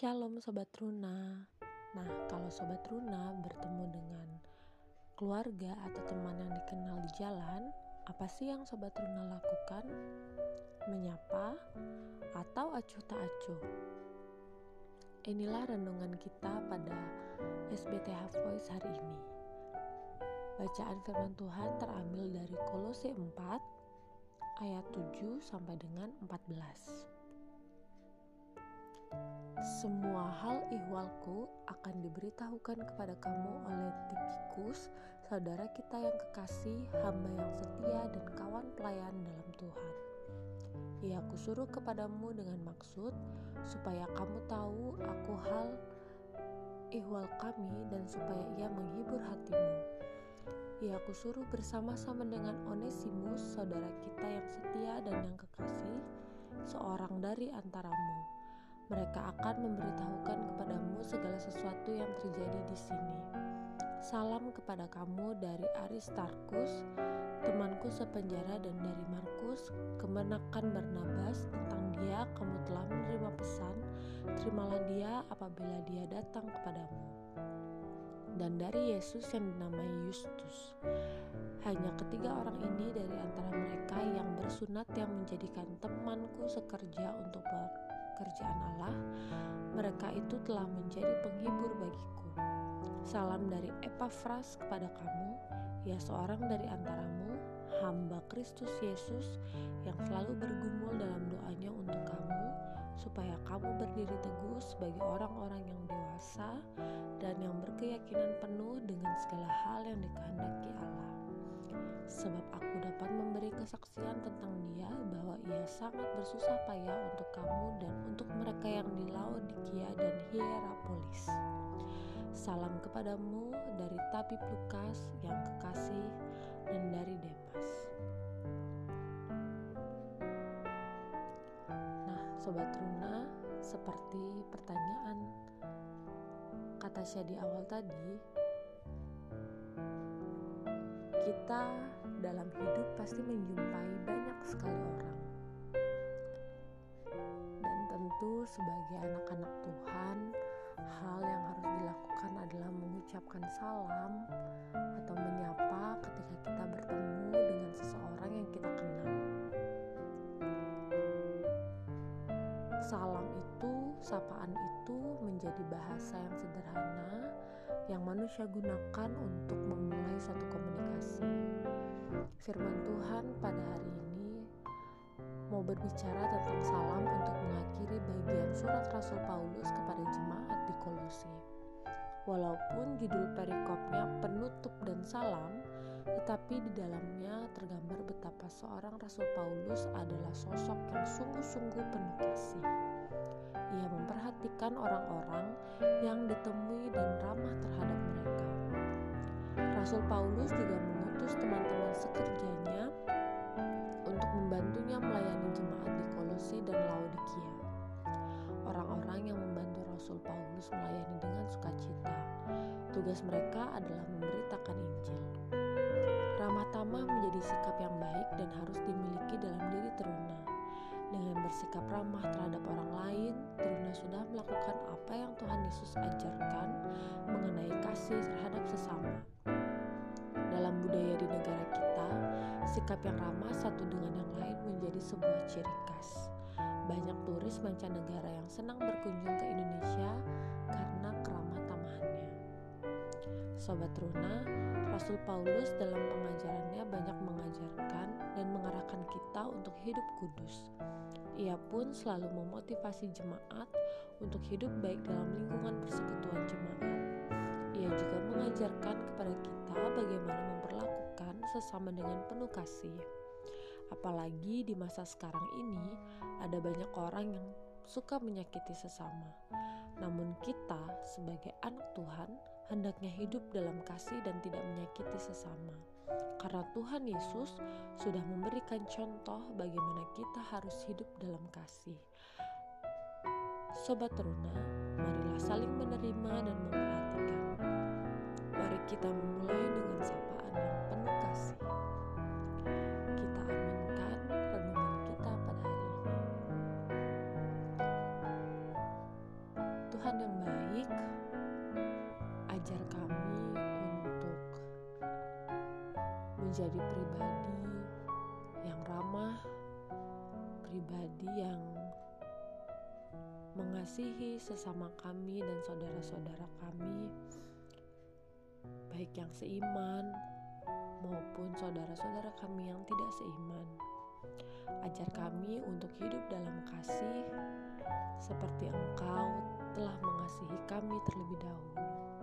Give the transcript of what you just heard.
Shalom Sobat Runa Nah kalau Sobat Runa bertemu dengan keluarga atau teman yang dikenal di jalan Apa sih yang Sobat Runa lakukan? Menyapa atau acuh tak acuh? Inilah renungan kita pada SBTH Voice hari ini Bacaan firman Tuhan terambil dari Kolose 4 ayat 7 sampai dengan 14 semua hal ihwalku akan diberitahukan kepada kamu oleh Tikikus, saudara kita yang kekasih, hamba yang setia dan kawan pelayan dalam Tuhan. Ia kusuruh kepadamu dengan maksud supaya kamu tahu aku hal ihwal kami dan supaya ia menghibur hatimu. Ia kusuruh bersama-sama dengan Onesimus, saudara kita yang setia dan yang kekasih, seorang dari antaramu mereka akan memberitahukan kepadamu segala sesuatu yang terjadi di sini. Salam kepada kamu dari Aristarkus, temanku sepenjara dan dari Markus, kemenakan Barnabas tentang dia kamu telah menerima pesan, terimalah dia apabila dia datang kepadamu. Dan dari Yesus yang dinamai Justus. Hanya ketiga orang ini dari antara mereka yang bersunat yang menjadikan temanku sekerja untuk pekerjaan Allah, mereka itu telah menjadi penghibur bagiku. Salam dari Epafras kepada kamu, ya seorang dari antaramu, hamba Kristus Yesus yang selalu bergumul dalam doanya untuk kamu, supaya kamu berdiri teguh sebagai orang-orang yang dewasa dan yang berkeyakinan penuh dengan segala hal yang dikehendaki Allah sebab aku dapat memberi kesaksian tentang dia bahwa ia sangat bersusah payah untuk kamu dan untuk mereka yang di Laodikia dan Hierapolis. Salam kepadamu dari Tabib Lukas yang kekasih dan dari Demas. Nah, Sobat Runa, seperti pertanyaan kata Syah di awal tadi, kita dalam hidup pasti menjumpai banyak sekali orang. Dan tentu sebagai anak-anak Tuhan, hal yang harus dilakukan adalah mengucapkan salam atau menyapa ketika kita bertemu dengan seseorang yang kita kenal. Salam itu, sapaan itu menjadi bahasa yang sederhana yang manusia gunakan untuk memulai suatu komunikasi. Firman Tuhan pada hari ini mau berbicara tentang salam untuk mengakhiri bagian surat Rasul Paulus kepada jemaat di Kolosi. Walaupun judul perikopnya penutup dan salam, tetapi di dalamnya tergambar betapa seorang Rasul Paulus adalah sosok yang sungguh-sungguh penuh kasih. Ia memperhatikan orang-orang yang ditemui dan ramah terhadap mereka. Rasul Paulus juga mengutus teman-teman sekerjanya untuk membantunya melayani jemaat di Kolosi dan Laodikia. Orang-orang yang membantu Rasul Paulus melayani dengan sukacita. Tugas mereka adalah memberitakan Injil. Ramah tamah menjadi sikap yang baik dan harus dimiliki dalam diri teruna dengan bersikap ramah terhadap orang lain, Trina sudah melakukan apa yang Tuhan Yesus ajarkan mengenai kasih terhadap sesama. Negara kita, sikap yang ramah satu dengan yang lain menjadi sebuah ciri khas. Banyak turis mancanegara yang senang berkunjung ke Indonesia karena keramah tamahannya. Sobat Runa, Rasul Paulus dalam pengajarannya banyak mengajarkan dan mengarahkan kita untuk hidup kudus. Ia pun selalu memotivasi jemaat untuk hidup baik dalam lingkungan persekutuan jemaat. Ia juga mengajarkan kepada kita bagaimana memperlakukan sesama dengan penuh kasih. Apalagi di masa sekarang ini, ada banyak orang yang suka menyakiti sesama. Namun, kita sebagai anak Tuhan hendaknya hidup dalam kasih dan tidak menyakiti sesama. Karena Tuhan Yesus sudah memberikan contoh bagaimana kita harus hidup dalam kasih. Sobat teruna, marilah saling menerima dan memperhatikan. Mari kita memulai baik, ajar kami untuk menjadi pribadi yang ramah, pribadi yang mengasihi sesama kami dan saudara-saudara kami, baik yang seiman maupun saudara-saudara kami yang tidak seiman. Ajar kami untuk hidup dalam kasih, seperti Engkau telah mengasihi kami terlebih dahulu.